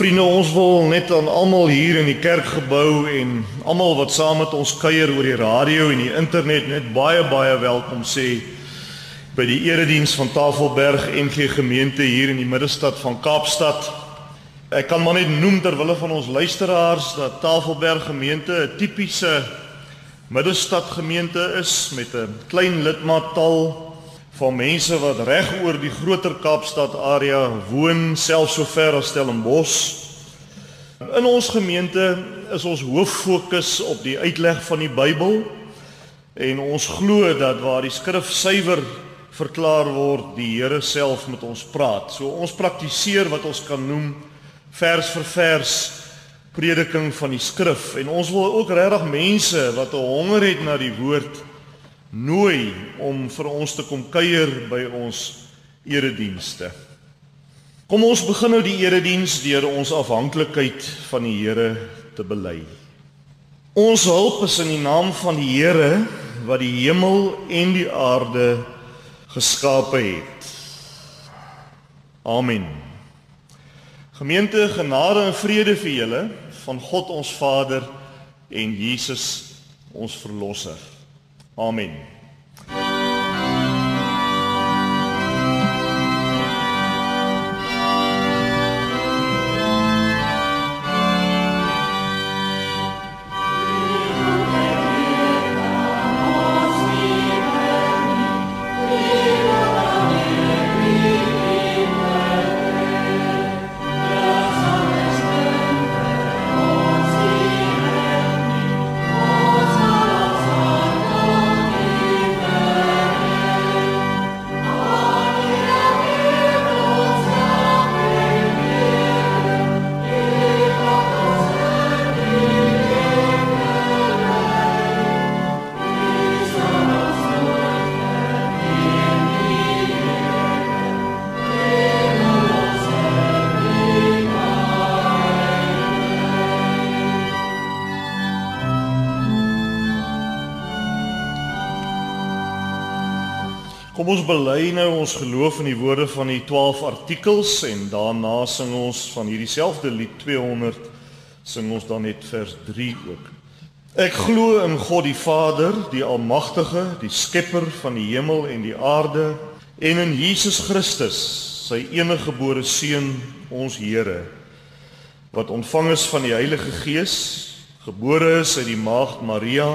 Vriende, ons wil net aan almal hier in die kerkgebou en almal wat saam met ons kuier oor die radio en die internet net baie baie welkom sê by die erediens van Tafelberg NG Gemeente hier in die middestad van Kaapstad. Ek kan maar net noem ter wille van ons luisteraars dat Tafelberg Gemeente 'n tipiese middestad gemeente is met 'n klein lidmaattal van mense wat reg oor die groter Kaapstad area woon, selfs so ver as Stellenbosch. In ons gemeente is ons hoof fokus op die uitleg van die Bybel en ons glo dat waar die skrif suiwer verklaar word, die Here self met ons praat. So ons praktiseer wat ons kan noem vers vir vers prediking van die skrif en ons wil ook regtig mense wat 'n honger het na die woord nooi om vir ons te kom kuier by ons eredienste. Kom ons begin nou die erediens deur ons afhanklikheid van die Here te bely. Ons hulp is in die naam van die Here wat die hemel en die aarde geskape het. Amen. Gemeente genade en vrede vir julle van God ons Vader en Jesus ons verlosser. Amen. Bely nou ons geloof in die woorde van die 12 artikels en daarna sing ons van hierdie selfde lied 200 sing ons dan net vers 3 ook. Ek glo in God die Vader, die almagtige, die skepper van die hemel en die aarde en in Jesus Christus, sy eniggebore seun, ons Here, wat ontvang is van die Heilige Gees, gebore is uit die maagd Maria,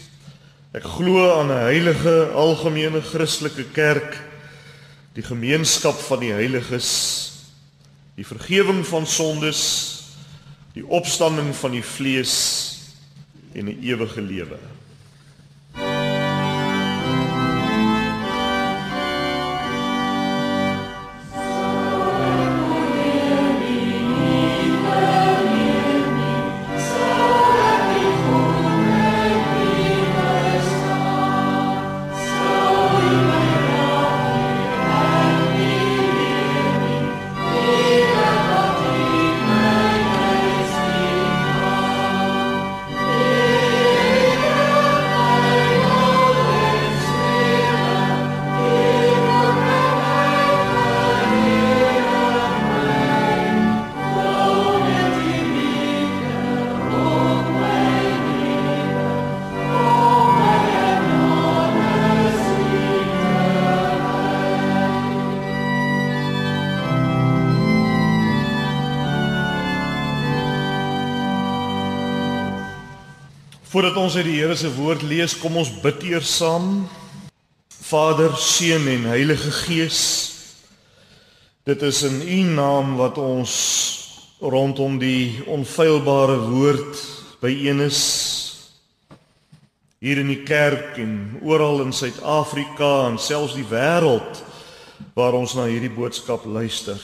Ek glo aan 'n heilige algemene Christelike kerk, die gemeenskap van die heiliges, die vergifnis van sondes, die opstanding van die vlees en 'n ewige lewe. Ons uit die Here se woord lees, kom ons bid eers saam. Vader, Seun en Heilige Gees. Dit is in U naam wat ons rondom die onfeilbare woord byeen is. Hier in die kerk en oral in Suid-Afrika en selfs die wêreld waar ons na hierdie boodskap luister.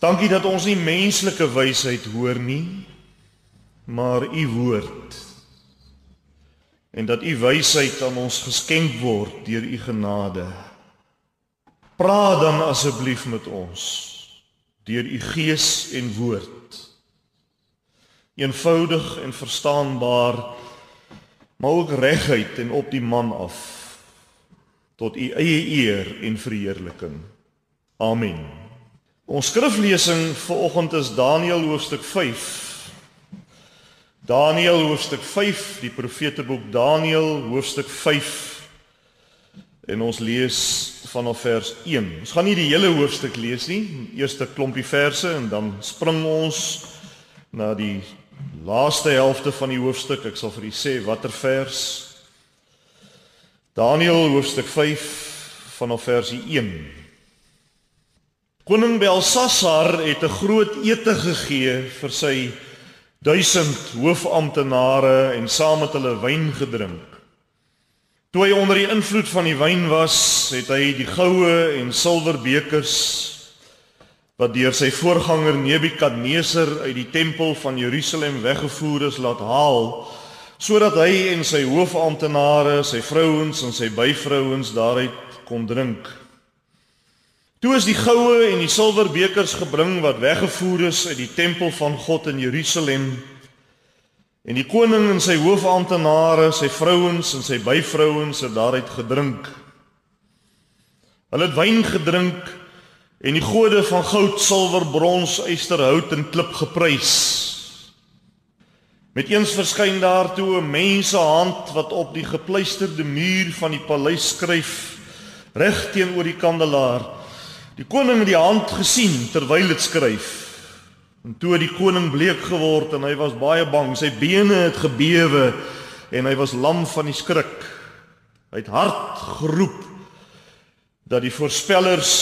Dankie dat ons nie menslike wysheid hoor nie, maar u woord. En dat u wysheid aan ons geskenk word deur u genade. Praat dan asseblief met ons deur u gees en woord. Eenvoudig en verstaanbaar, maar ook reguit en op die man af tot u eie eer en verheerliking. Amen. Ons skriflesing vir oggend is Daniël hoofstuk 5. Daniël hoofstuk 5, die profeteboek Daniël hoofstuk 5. En ons lees vanaf vers 1. Ons gaan nie die hele hoofstuk lees nie, eerste klompie verse en dan spring ons na die laaste helfte van die hoofstuk. Ek sal vir u sê watter vers. Daniël hoofstuk 5 vanaf vers 1. Koning Belsasar het 'n groot ete gegee vir sy 1000 hoofamptenare en saam met hulle wyn gedrink. Toe hy onder die invloed van die wyn was, het hy die goue en silwer bekers wat deur sy voorganger Nebukadneser uit die tempel van Jerusalem weggevoer is laat haal sodat hy en sy hoofamptenare, sy vrouens en sy byvrouens daaruit kon drink. Toe is die goue en die silwer bekers gebring wat weggevoer is uit die tempel van God in Jerusalem En die koning en sy hoofamptenare, sy vrouens en sy byvrouens het daaruit gedrink. Hulle het wyn gedrink en die gode van goud, silwer, brons, yster, hout en klip geprys. Met eens verskyn daar toe 'n mensehand wat op die gepleisterde muur van die paleis skryf reg teenoor die kandelaar. Die koning het die hand gesien terwyl dit skryf. En toe het die koning bleek geword en hy was baie bang. Sy bene het gebewe en hy was lam van die skrik. Hy het hard geroep dat die voorspellers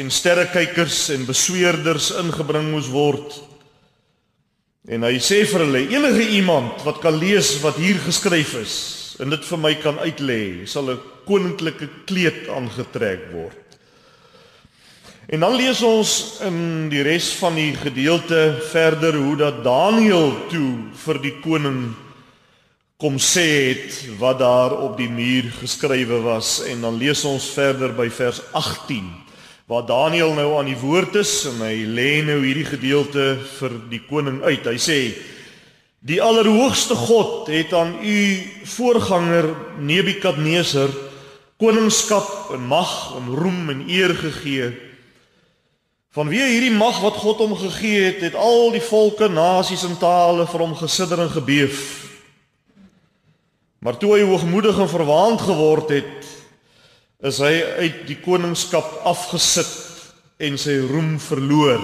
en sterrekykers en besweerders ingebring moes word. En hy sê vir hulle: "Enige iemand wat kan lees wat hier geskryf is en dit vir my kan uitlê, sal 'n koninklike kleed aangetrek word." En dan lees ons in die res van die gedeelte verder hoe dat Daniël toe vir die koning kom sê het wat daar op die muur geskrywe was en dan lees ons verder by vers 18 waar Daniël nou aan die woord is en hy lê nou hierdie gedeelte vir die koning uit. Hy sê: Die Allerhoogste God het aan u voorganger Nebukadneser koningskap en mag en roem en eer gegee Vanweë hierdie mag wat God hom gegee het, het al die volke, nasies en tale vir hom gesidder en gebeef. Maar toe hy hoogmoedig en verwaand geword het, is hy uit die koningskap afgesit en sy roem verloor.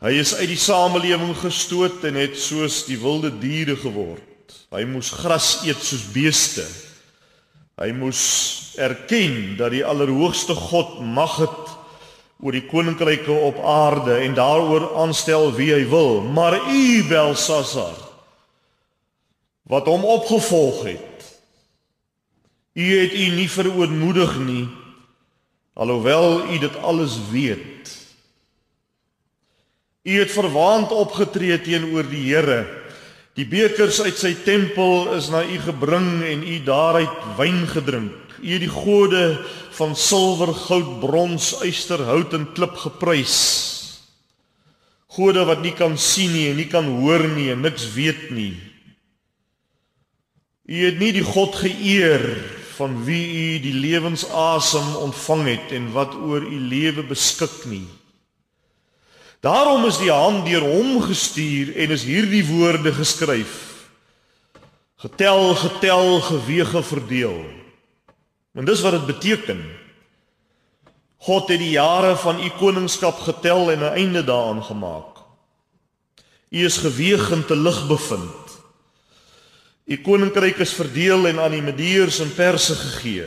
Hy is uit die samelewing gestoot en het soos die wilde diere geword. Hy moes gras eet soos beeste. Hy moes erken dat die Allerhoogste God mag het oor die koninkryke op aarde en daaroor aanstel wie hy wil, maar u Belsasar wat hom opgevolg het. U het u nie verootmoedig nie alhoewel u dit alles weet. U het verwaand opgetree teenoor die Here. Die bekers uit sy tempel is na u gebring en u daaruit wyn gedrink. U die gode van silwer, goud, brons, yster, hout en klip geprys. Gode wat nie kan sien nie en nie kan hoor nie en niks weet nie. U het nie die God geëer van wie u die lewensasem ontvang het en wat oor u lewe beskik nie. Daarom is die hand deur hom gestuur en is hierdie woorde geskryf. Getel, getel, gewege, verdeel. En dis wat dit beteken. God het die jare van u koningskap getel en 'n einde daaraan gemaak. U is geweeg en te lig bevind. U koninkryk is verdeel en aan die Medeërs en Perse gegee.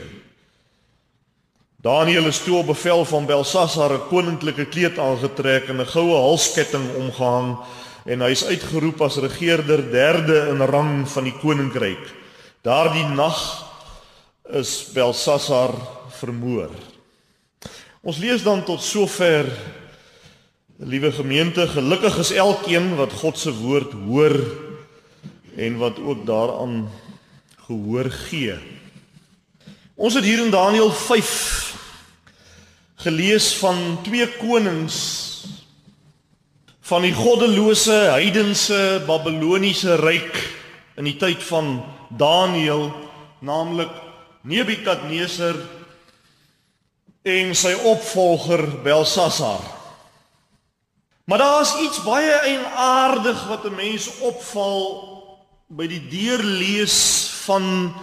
Daniël is toe op bevel van Belsasar 'n koninklike kleed aangetrek en 'n goue halsketting omgehang en hy is uitgeroep as regerder derde in rang van die koninkryk. Daardie nag is Belsasar vermoor. Ons lees dan tot sover Liewe gemeente, gelukkig is elkeen wat God se woord hoor en wat ook daaraan gehoor gee. Ons het hier in Daniël 5 gelees van twee konings van die goddelose heidense Babiloniese ryk in die tyd van Daniël, naamlik Nebukadneser en sy opvolger Belsasar. Maar daar's iets baie eienaardig wat 'n mens opval by die deurlees van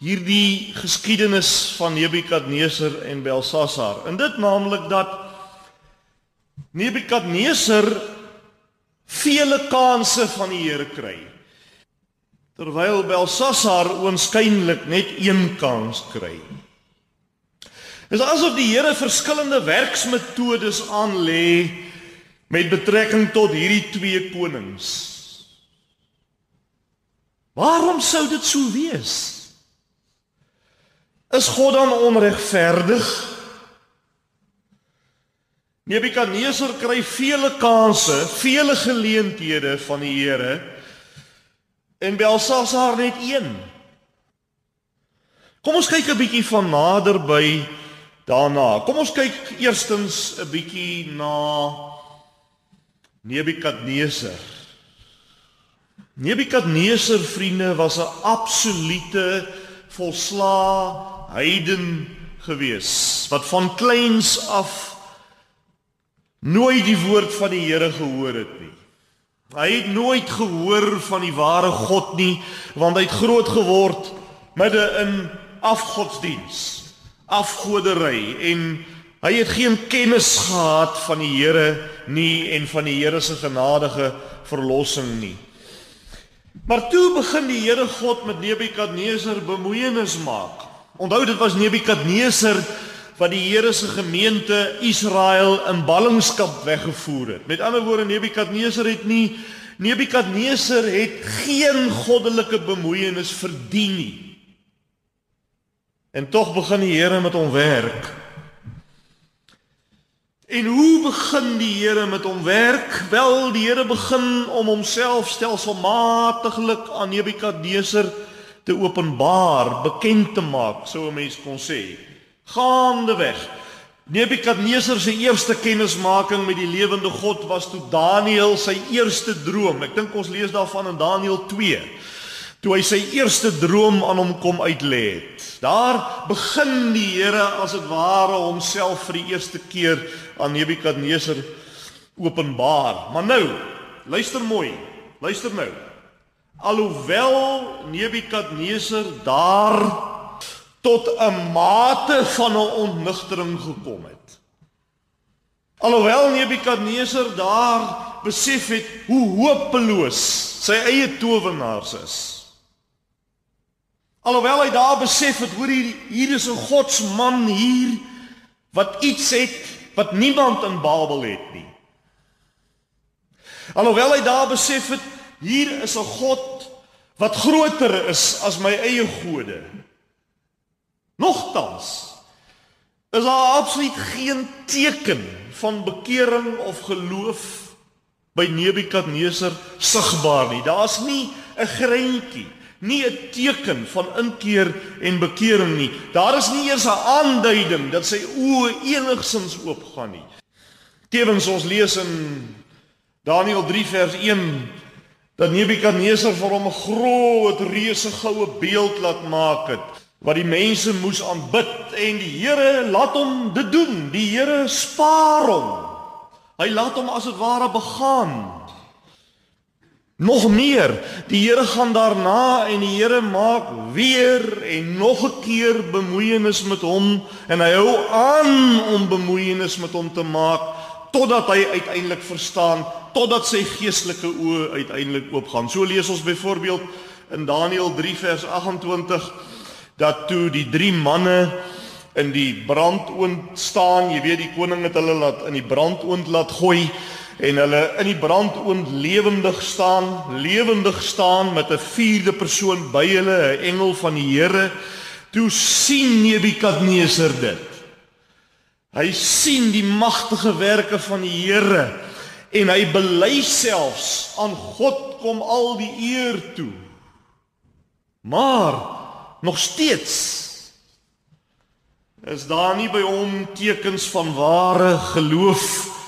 hierdie geskiedenis van Nebukadneser en Belsasar. En dit naamlik dat Nebukadneser vele kansse van die Here kry. Terwyl Belsasar oënskynlik net een kans kry. Dit is asof die Here verskillende werksmetodes aanlê met betrekking tot hierdie twee konings. Waarom sou dit so wees? Is God dan onregverdig? Nebukadneser kry vele kansse, vele geleenthede van die Here en Belsasar net een. Kom ons kyk 'n bietjie van nader by daarna. Kom ons kyk eerstens 'n bietjie na Nebukadneser. Nebukadneser vriende was 'n absolute volslaa heiden gewees wat van kleins af nooit die woord van die Here gehoor het nie. Hy het nooit gehoor van die ware God nie want hy het groot geword midde in afgodsdiens, afgodery en Hy het geen kennis gehad van die Here nie en van die Here se genadige verlossing nie. Maar toe begin die Here God met Nebukadneser bemoeienis maak. Onthou dit was Nebukadneser wat die Here se gemeente Israel in ballingskap weggevoer het. Met ander woorde Nebukadneser het nie Nebukadneser het geen goddelike bemoeienis verdien nie. En tog begin die Here met hom werk. En hoe begin die Here met hom werk? Wel, die Here begin om homself stelselmatiglik aan Nebukadneser te openbaar, bekend te maak, sou 'n mens kon sê. Gaandeweg. Nebukadneser se eerste kennismaking met die lewende God was toe Daniël sy eerste droom. Ek dink ons lees daarvan in Daniël 2 toe hy sy eerste droom aan hom kom uitlê het. Daar begin die Here as dit ware homself vir die eerste keer aan Nebukadneser openbaar. Maar nou, luister mooi. Luister nou. Alhoewel Nebukadneser daar tot 'n mate van 'n ontnugtering gekom het. Alhoewel Nebukadneser daar besef het hoe hopeloos sy eie towenaars is. Alhoewel hy daar besef het hoor hier hier is 'n godsman hier wat iets het wat niemand in Babel het nie. Alhoewel hy daar besef het hier is 'n God wat groter is as my eie gode. Nogtans is daar absoluut geen teken van bekering of geloof by Nebukadneser sigbaar nie. Daar's nie 'n greintjie nie 'n teken van inkeer en bekering nie. Daar is nie eers 'n aanduiding dat sy oë enigsins oopgaan nie. Tevens ons lees in Daniël 3 vers 1 dat Nebukadneser vir hom 'n groot reuse goue beeld laat maak het wat die mense moes aanbid en die Here laat hom dit doen. Die Here spaar hom. Hy laat hom as dit ware begaan. Nog meer, die Here gaan daarna en die Here maak weer en nog 'n keer bemoeienis met hom en hy hou aan om bemoeienis met hom te maak totdat hy uiteindelik verstaan, totdat sy geestelike oë uiteindelik oopgaan. So lees ons byvoorbeeld in Daniël 3 vers 28 dat toe die drie manne in die brandoond staan, jy weet die koning het hulle laat in die brandoond laat gooi en hulle in die brandoond lewendig staan, lewendig staan met 'n vierde persoon by hulle, 'n engel van die Here. Toe sien Nebukadneser dit. Hy sien die magtige werke van die Here en hy bely selfs aan God kom al die eer toe. Maar nog steeds is daar nie by hom tekens van ware geloof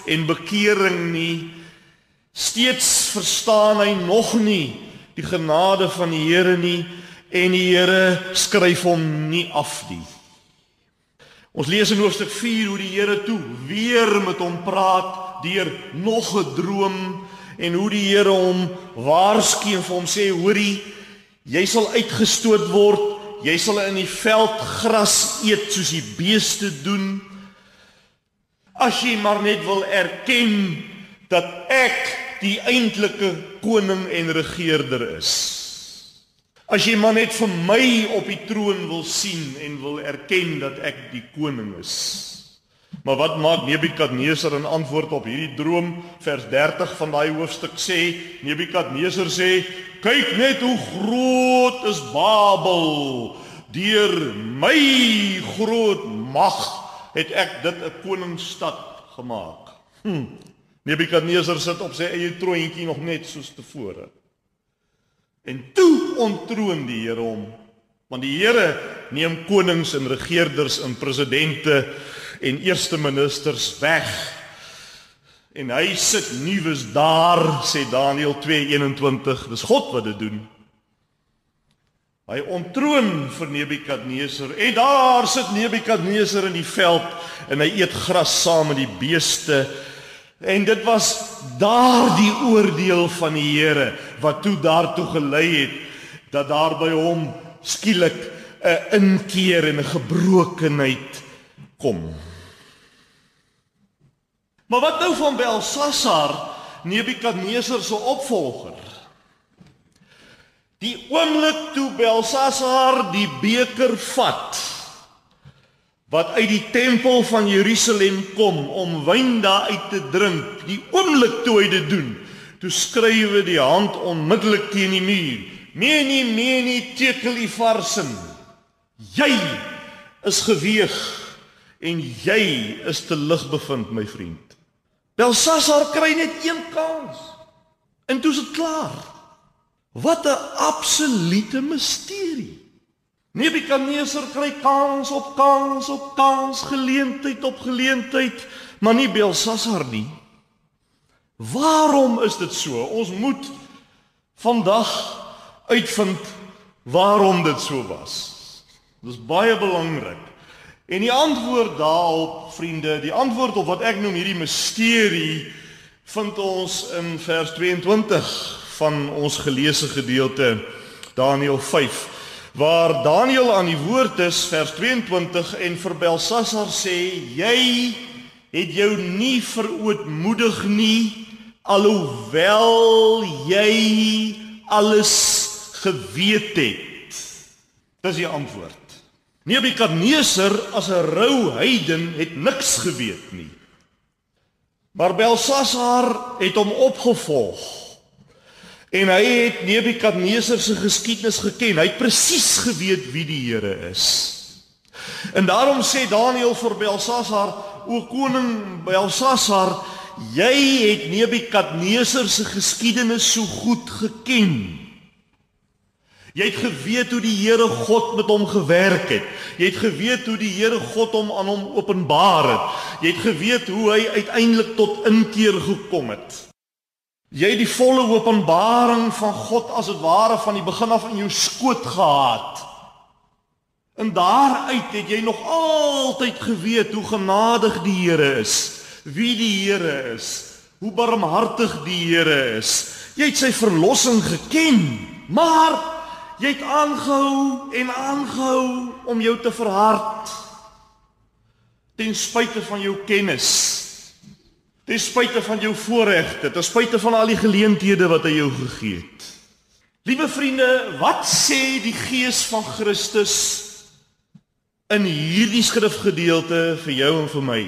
en bekering nie. Steeds verstaan hy nog nie die genade van die Here nie en die Here skryf hom nie af nie. Ons lees in hoofstuk 4 hoe die Here toe weer met hom praat deur nog 'n droom en hoe die Here hom waarsku en vir hom sê hoorie jy sal uitgestoot word jy sal in die veld gras eet soos die beeste doen. As jy maar net wil erken dat ek die eintlike koning en regerder is. As jy maar net vir my op die troon wil sien en wil erken dat ek die koning is Maar wat maak Nebukadneser in antwoord op hierdie droom? Vers 30 van daai hoofstuk sê Nebukadneser sê: "Kyk net hoe groot is Babel. Deur my groot mag het ek dit 'n koningsstad gemaak." Hm. Nebukadneser sit op sy eie troontjie nog net soos tevore. En toe ontroon die Here hom, want die Here neem konings en regerders en presidente en eerste ministers weg. En hy sit nuus daar, sê Daniël 2:21. Dis God wat dit doen. Hy ontroon vir Nebukadneser en daar sit Nebukadneser in die veld en hy eet gras saam met die beeste. En dit was daardie oordeel van die Here wat toe daartoe gelei het dat daar by hom skielik 'n inkeer en 'n gebrokenheid kom. Maar wat nou van Belsasar, Nebukadneser se opvolger? Die oomblik toe Belsasar die beker vat wat uit die tempel van Jerusalem kom om wyn daar uit te drink, die oomblik toe hy dit doen, toe skrywe die hand onmiddellik teen die muur. Meni meni tekeli farsen. Jy is geweeg en jy is te lig bevind my vriend. Belsasar kry net een kans. En toe is dit klaar. Wat 'n absolute misterie. Nebukadneser kry kans op kans op kans, geleentheid op geleentheid, maar nie Belsasar nie. Waarom is dit so? Ons moet vandag uitvind waarom dit so was. Dit is baie belangrik. En die antwoord daarop, vriende, die antwoord op wat ek noem hierdie misterie vind ons in vers 22 van ons geleesde gedeelte Daniël 5 waar Daniël aan die woord is vers 22 en vir Belsasar sê jy het jou nie verootmoedig nie alhoewel jy alles geweet het. Dis die antwoord. Nebukadneser as 'n rou heiden het niks geweet nie. Maar Belsasar het hom opgevolg. En hy het Nebukadneser se geskiedenis geken. Hy het presies geweet wie die Here is. En daarom sê Daniël vir Belsasar, o koning Belsasar, jy het Nebukadneser se geskiedenis so goed geken. Jy het geweet hoe die Here God met hom gewerk het. Jy het geweet hoe die Here God hom aan hom openbaar het. Jy het geweet hoe hy uiteindelik tot inkeer gekom het. Jy het die volle openbaring van God as dit ware van die begin af in jou skoot gehad. En daaruit het jy nog altyd geweet hoe genadig die Here is, wie die Here is, hoe barmhartig die Here is. Jy het sy verlossing geken, maar Jy het aangehou en aangehou om jou te verhard. Ten spyte van jou kennis. Ten spyte van jou voorregte, ten spyte van al die geleenthede wat hy jou gegee het. Liewe vriende, wat sê die Gees van Christus in hierdie skrifgedeelte vir jou en vir my?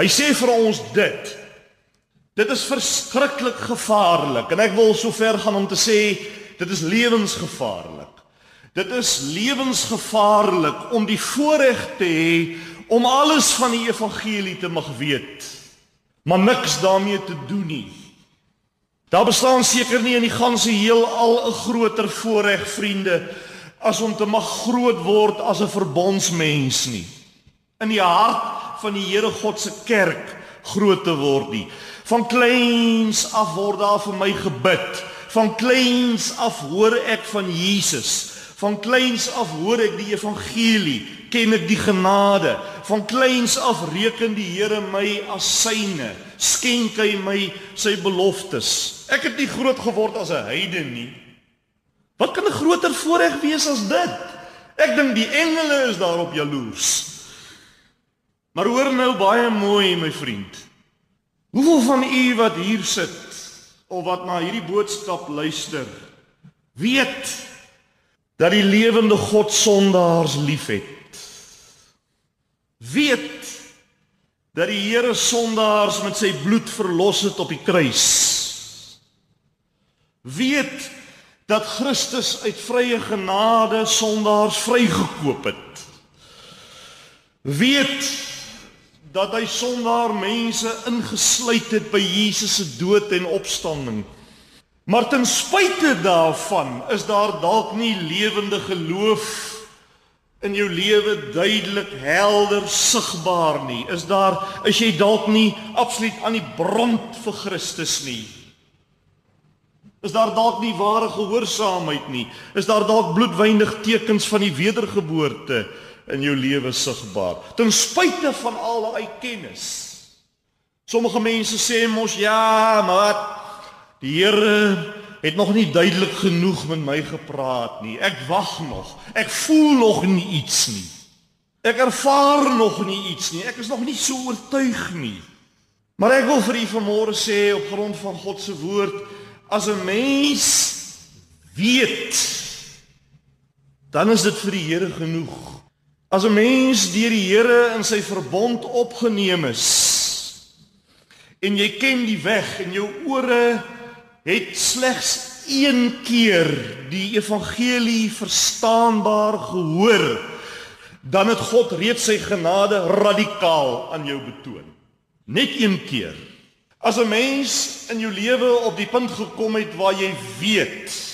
Hy sê vir ons dit. Dit is verskriklik gevaarlik en ek wil so ver gaan om te sê Dit is lewensgevaarlik. Dit is lewensgevaarlik om die voorreg te hê om alles van die evangelie te mag weet. maar niks daarmee te doen nie. Daar bestaan seker nie in die ganse heelal 'n groter voorreg vriende as om te mag groot word as 'n verbondsmens nie. In die hart van die Here God se kerk groot te word nie. Van kleins af word daar vir my gebid. Van kleins af hoor ek van Jesus. Van kleins af hoor ek die evangelie, ken ek die genade. Van kleins af reken die Here my as syne. Skenk hy my sy beloftes. Ek het nie groot geword as 'n heiden nie. Wat kan 'n groter voorreg wees as dit? Ek dink die engele is daarop jaloers. Maar hoor nou baie mooi my vriend. Hoeveel van u wat hier sit of wat na hierdie boodskap luister, weet dat die lewende God sondaars liefhet? Weet dat die Here sondaars met sy bloed verlos het op die kruis? Weet dat Christus uit vrye genade sondaars vrygekoop het. Weet dat hy sondaar mense ingesluit het by Jesus se dood en opstanding. Maar ten spyte daarvan is daar dalk nie lewende geloof in jou lewe duidelik helder sigbaar nie. Is daar is jy dalk nie absoluut aan die brand vir Christus nie. Is daar dalk nie ware gehoorsaamheid nie? Is daar dalk bloedwynig tekens van die wedergeboorte in jou lewe sigbaar? Ten spyte van al daai kennis. Sommige mense sê mos ja, maar die Here het nog nie duidelik genoeg met my gepraat nie. Ek wag nog. Ek voel nog nie iets nie. Ek ervaar nog nie iets nie. Ek is nog nie so oortuig nie. Maar ek wil vir u vanmôre sê op grond van God se woord As 'n mens weet, dan is dit vir die Here genoeg. As 'n mens deur die Here in sy verbond opgeneem is en jy ken die weg en jou ore het slegs een keer die evangelie verstaanbaar gehoor, dan het God reeds sy genade radikaal aan jou betoon. Net een keer. As 'n mens in jou lewe op die punt gekom het waar jy weet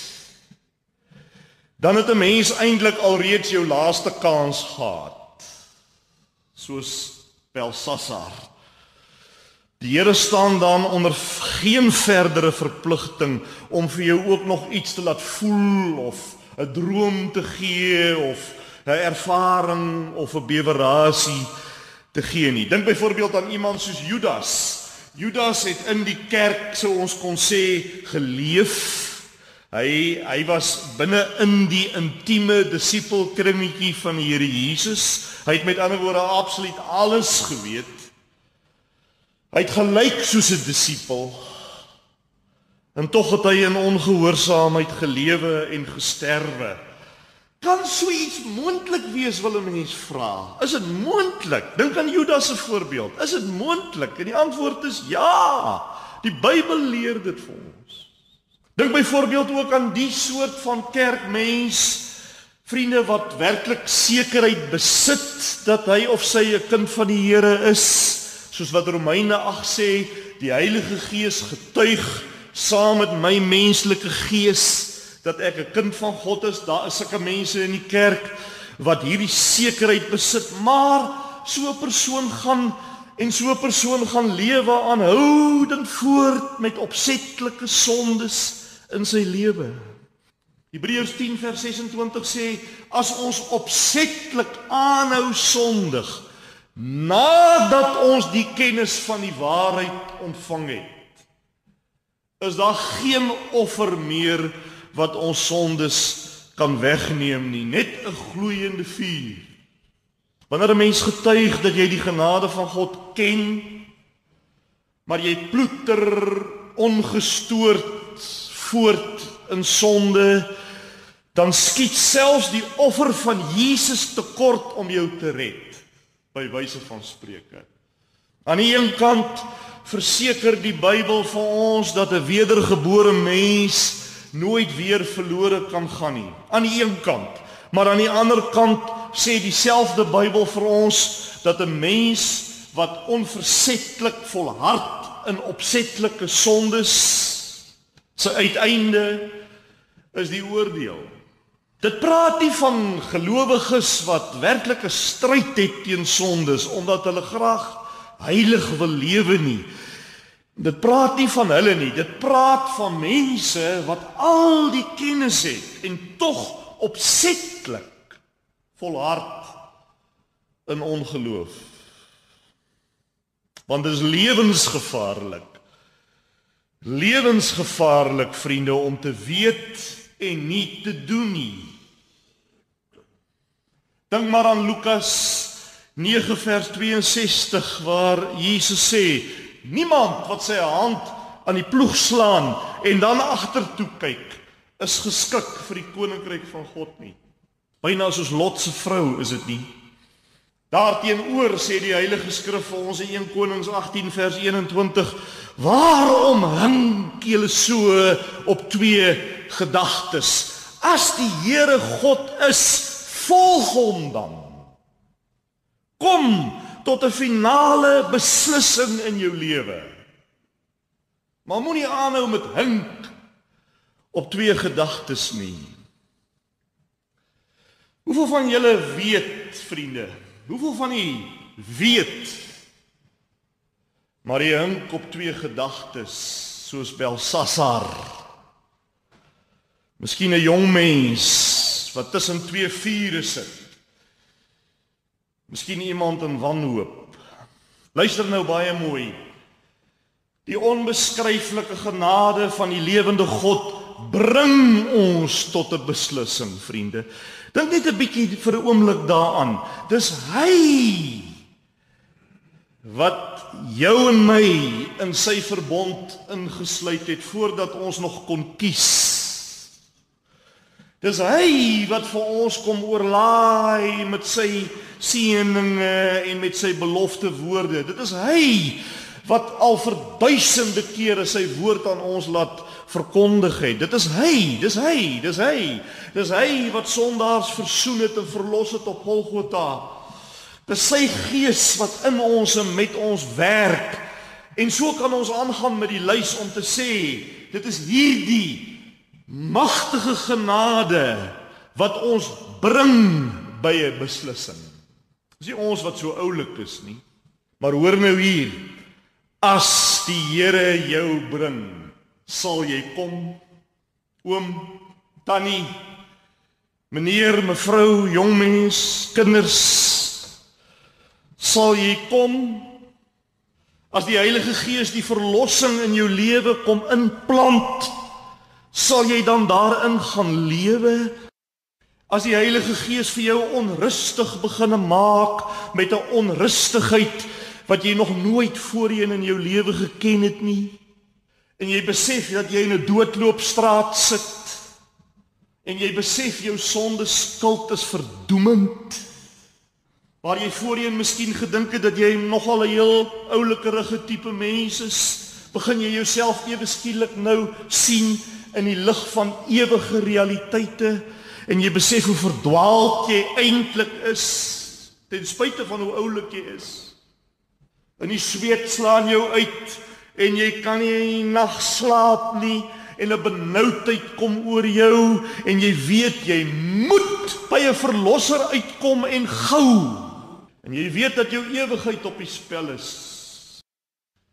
dan het 'n mens eintlik alreeds jou laaste kans gehad. Soos Belsasar. Die Here staan dan onder geen verdere verpligting om vir jou ook nog iets te laat voel of 'n droom te gee of 'n ervaring of 'n bewerasie te gee nie. Dink byvoorbeeld aan iemand soos Judas. Judas het in die kerk sou ons kon sê geleef. Hy hy was binne in die intieme disipelkringetjie van die Here Jesus. Hy het met ander woorde absoluut alles geweet. Hy het gelyk soos 'n disipel. En tog het hy in ongehoorsaamheid gelewe en gesterwe. Kan so iets moontlik wees wil 'n mens vra? Is dit moontlik? Dink aan Judas se voorbeeld. Is dit moontlik? En die antwoord is ja. Die Bybel leer dit vir ons. Dink byvoorbeeld ook aan die soort van kerkmens vriende wat werklik sekerheid besit dat hy of sy 'n kind van die Here is, soos wat Romeine 8 sê, die Heilige Gees getuig saam met my menslike gees dat ek 'n kind van God is. Daar is sulke mense in die kerk wat hierdie sekerheid besit, maar so 'n persoon gaan en so 'n persoon gaan lewe aanhoudend voort met opsetlike sondes in sy lewe. Hebreërs 10 vers 26 sê as ons opsetlik aanhou sondig nadat ons die kennis van die waarheid ontvang het is daar geen offer meer wat ons sondes kan wegneem nie, net 'n gloeiende vuur. Wanneer 'n mens getuig dat jy die genade van God ken, maar jy ploeter ongestoord voort in sonde, dan skiet selfs die offer van Jesus tekort om jou te red, by wyse van spreuke. Aan die een kant verseker die Bybel vir ons dat 'n wedergebore mens nooit weer verlore kan gaan nie. Aan die een kant, maar aan die ander kant sê dieselfde Bybel vir ons dat 'n mens wat onversetlik volhard in opsetlike sondes se uiteinde is die oordeel. Dit praat nie van gelowiges wat werklik 'n stryd het teen sondes omdat hulle graag heilig wil lewe nie. Dit praat nie van hulle nie. Dit praat van mense wat al die kennis het en tog opsetlik volhard in ongeloof. Want dit is lewensgevaarlik. Lewensgevaarlik vriende om te weet en nie te doen nie. Dink maar aan Lukas 9 vers 62 waar Jesus sê niemand wat sy hand aan die ploeg slaan en dan agtertoe kyk is geskik vir die koninkryk van God nie. Byna soos Lot se vrou is dit nie. Daarteenoor sê die Heilige Skrif vir ons in 1 Konings 18 vers 21: "Waarom hink julle so op twee gedagtes? As die Here God is, volg hom dan. Kom tot 'n finale beslissing in jou lewe. Maar moenie aanhou met hink op twee gedagtes nie. Hoeveel van julle weet, vriende, Hoeveel van u weet maar jy hink op twee gedagtes soos Belsasar. Miskien 'n jong mens wat tussen twee vure sit. Miskien iemand in wanhoop. Luister nou baie mooi. Die onbeskryflike genade van die lewende God bring ons tot 'n beslissing, vriende. Dink net 'n bietjie vir 'n oomblik daaraan. Dis hy wat jou en my in sy verbond ingesluit het voordat ons nog kon kies. Dis hy wat vir ons kom oorlaai met sy seëninge en met sy belofte woorde. Dit is hy wat al vir duisende kere sy woord aan ons laat verkondig het. Dit is hy, dis hy, dis hy. Dis hy wat sondaars versoen het en verlos het op Golgotha. Dis sy gees wat in ons en met ons werk. En so kan ons aangaan met die lys om te sê, dit is hierdie magtige genade wat ons bring by 'n beslissing. Dis nie ons wat so oulik is nie. Maar hoor nou hier, as die Here jou bring sal jy kom oom tannie meneer mevrou jong mens kinders sal jy kom? As die Heilige Gees die verlossing in jou lewe kom inplant sal jy dan daarin gaan lewe? As die Heilige Gees vir jou onrustig begin maak met 'n onrustigheid wat jy nog nooit voorheen in jou lewe geken het nie en jy besef dat jy in 'n doodloopstraat sit. En jy besef jou sonde skuld is verdoemend. Waar jy voorheen miskien gedink het dat jy nogal 'n heel oulikerige tipe mens is begin jy jouself ewe skielik nou sien in die lig van ewige realiteite. En jy besef hoe verdwaald jy eintlik is ten spyte van hoe oulik jy is. In die sweet slaan jou uit en jy kan nie nag slaap nie en 'n benoudheid kom oor jou en jy weet jy moet by 'n verlosser uitkom en gou. En jy weet dat jou ewigheid op die spel is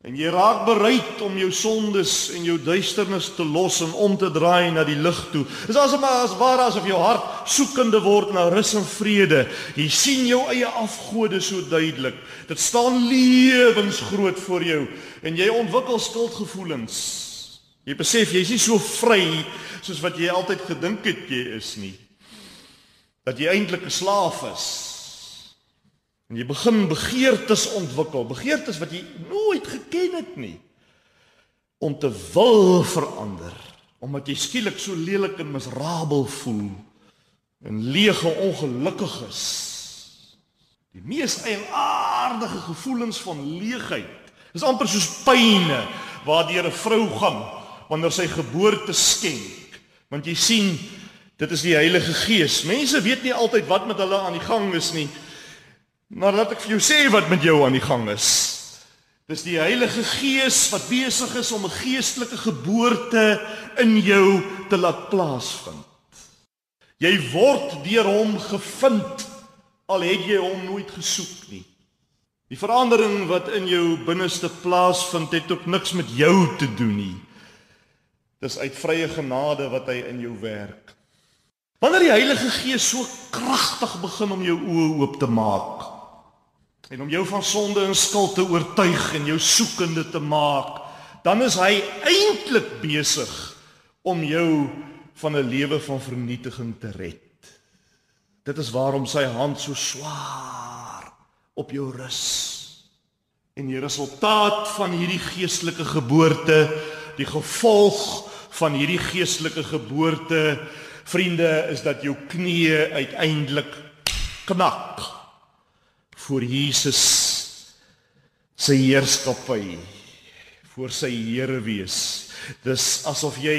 en jy raak bereid om jou sondes en jou duisternis te los en om te draai na die lig toe. Dis asof maar as ware asof jou hart soekende word na rus en vrede. Jy sien jou eie afgode so duidelik. Dit staan lewensgroot voor jou en jy ontwikkel skuldgevoelens. Jy besef jy's nie so vry soos wat jy altyd gedink het jy is nie. Dat jy eintlik 'n slaaf is. En jy begin begeertes ontwikkel, begeertes wat jy nooit geken het nie om te wil verander, omdat jy skielik so lelik en miserabel voel en leeg en ongelukkig is. Die mees eienaardige gevoelens van leegheid Dis amper soos pyne waardeur 'n vrou gaan wanneer sy geboorte skenk. Want jy sien, dit is die Heilige Gees. Mense weet nie altyd wat met hulle aan die gang is nie. Maar laat ek vir jou sê wat met jou aan die gang is. Dis die Heilige Gees wat besig is om 'n geestelike geboorte in jou te laat plaasvind. Jy word deur hom gevind al het jy hom nooit gesoek nie. Die verandering wat in jou binneste plaasvind het ook niks met jou te doen nie. Dis uit vrye genade wat hy in jou werk. Wanneer die Heilige Gees so kragtig begin om jou oë oop te maak, en om jou van sonde en skuld te oortuig en jou soekende te maak, dan is hy eintlik besig om jou van 'n lewe van vernietiging te red. Dit is waarom sy hand so swaar op jou rus. En die resultaat van hierdie geestelike geboorte, die gevolg van hierdie geestelike geboorte, vriende, is dat jou knieë uiteindelik knak voor Jesus se heerskappy voor sy Here wees. Dis asof jy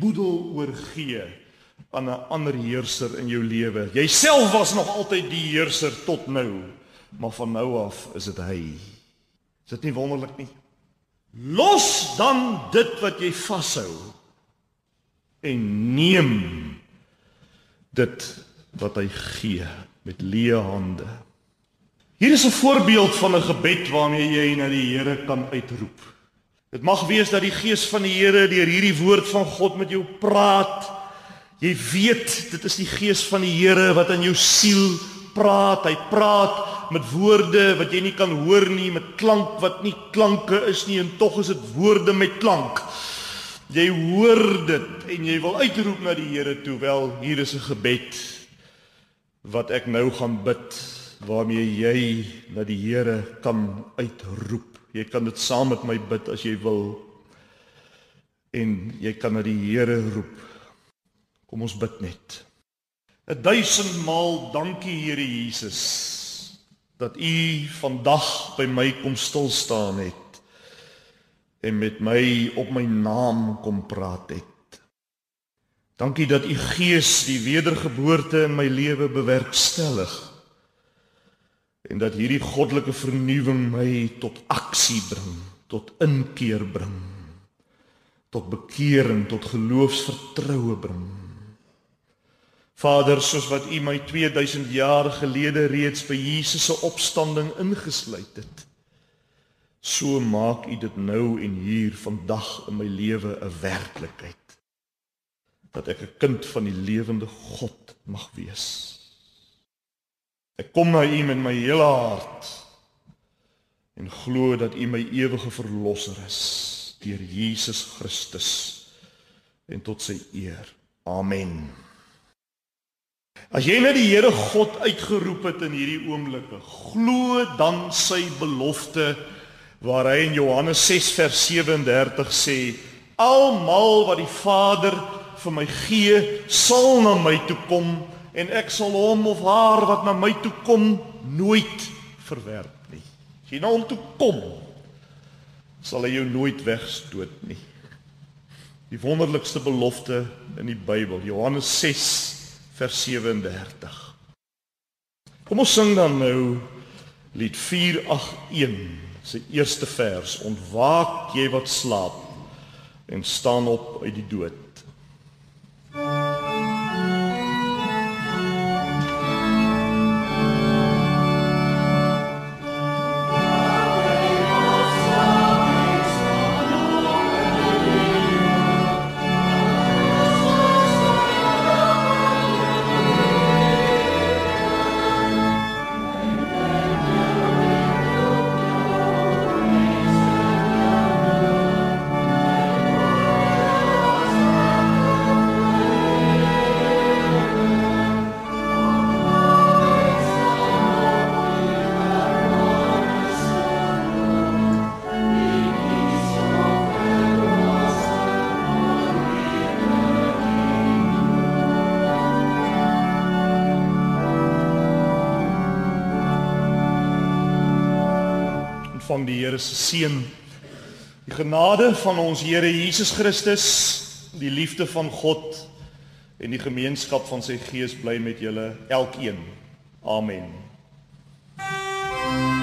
boedel oorgee aan 'n ander heerser in jou lewe. Jouself was nog altyd die heerser tot nou, maar van nou af is dit hy. Is dit nie wonderlik nie? Los dan dit wat jy vashou en neem dit wat hy gee met leë hande. Hier is 'n voorbeeld van 'n gebed waarmee jy na die Here kan uitroep. Dit mag wees dat die Gees van die Here deur hierdie woord van God met jou praat. Jy weet, dit is die Gees van die Here wat in jou siel praat. Hy praat met woorde wat jy nie kan hoor nie, met klank wat nie klanke is nie en tog is dit woorde met klank. Jy hoor dit en jy wil uitroep na die Here toe. Wel, hier is 'n gebed wat ek nou gaan bid waarmee jy na die Here kan uitroep. Jy kan dit saam met my bid as jy wil. En jy kan na die Here roep. Kom ons bid net. 'n Duisend maal dankie Here Jesus dat U vandag by my kom stil staan het en met my op my naam kom praat het. Dankie dat U Gees die wedergeboorte in my lewe bewerkstellig en dat hierdie goddelike vernuwing my tot aksie bring, tot inkeer bring, tot bekering, tot geloofsvertroue bring. Vader, soos wat U my 2000 jaar gelede reeds by Jesus se opstanding ingesluit het, so maak U dit nou en hier vandag in my lewe 'n werklikheid. Dat ek 'n kind van die lewende God mag wees. Ek kom na U met my hele hart en glo dat U my ewige verlosser is deur Jesus Christus en tot sy eer. Amen. As jy na die Here God uitgeroep het in hierdie oomblikke, glo dan sy belofte waar hy in Johannes 6 vers 37 sê: Almal wat die Vader vir my gee, sal na my toe kom en ek sal hom of haar wat na my toe kom nooit verwerp nie. As jy na hom toe kom, sal hy jou nooit wegstoot nie. Die wonderlikste belofte in die Bybel, Johannes 6 vers 37. Kom ons sing dan nou lied 481, se eerste vers. Ontwaak jy wat slaap en staan op uit die dood. Ontvang die Here se seën. Die genade van ons Here Jesus Christus, die liefde van God en die gemeenskap van sy Gees bly met julle elkeen. Amen. Thank you.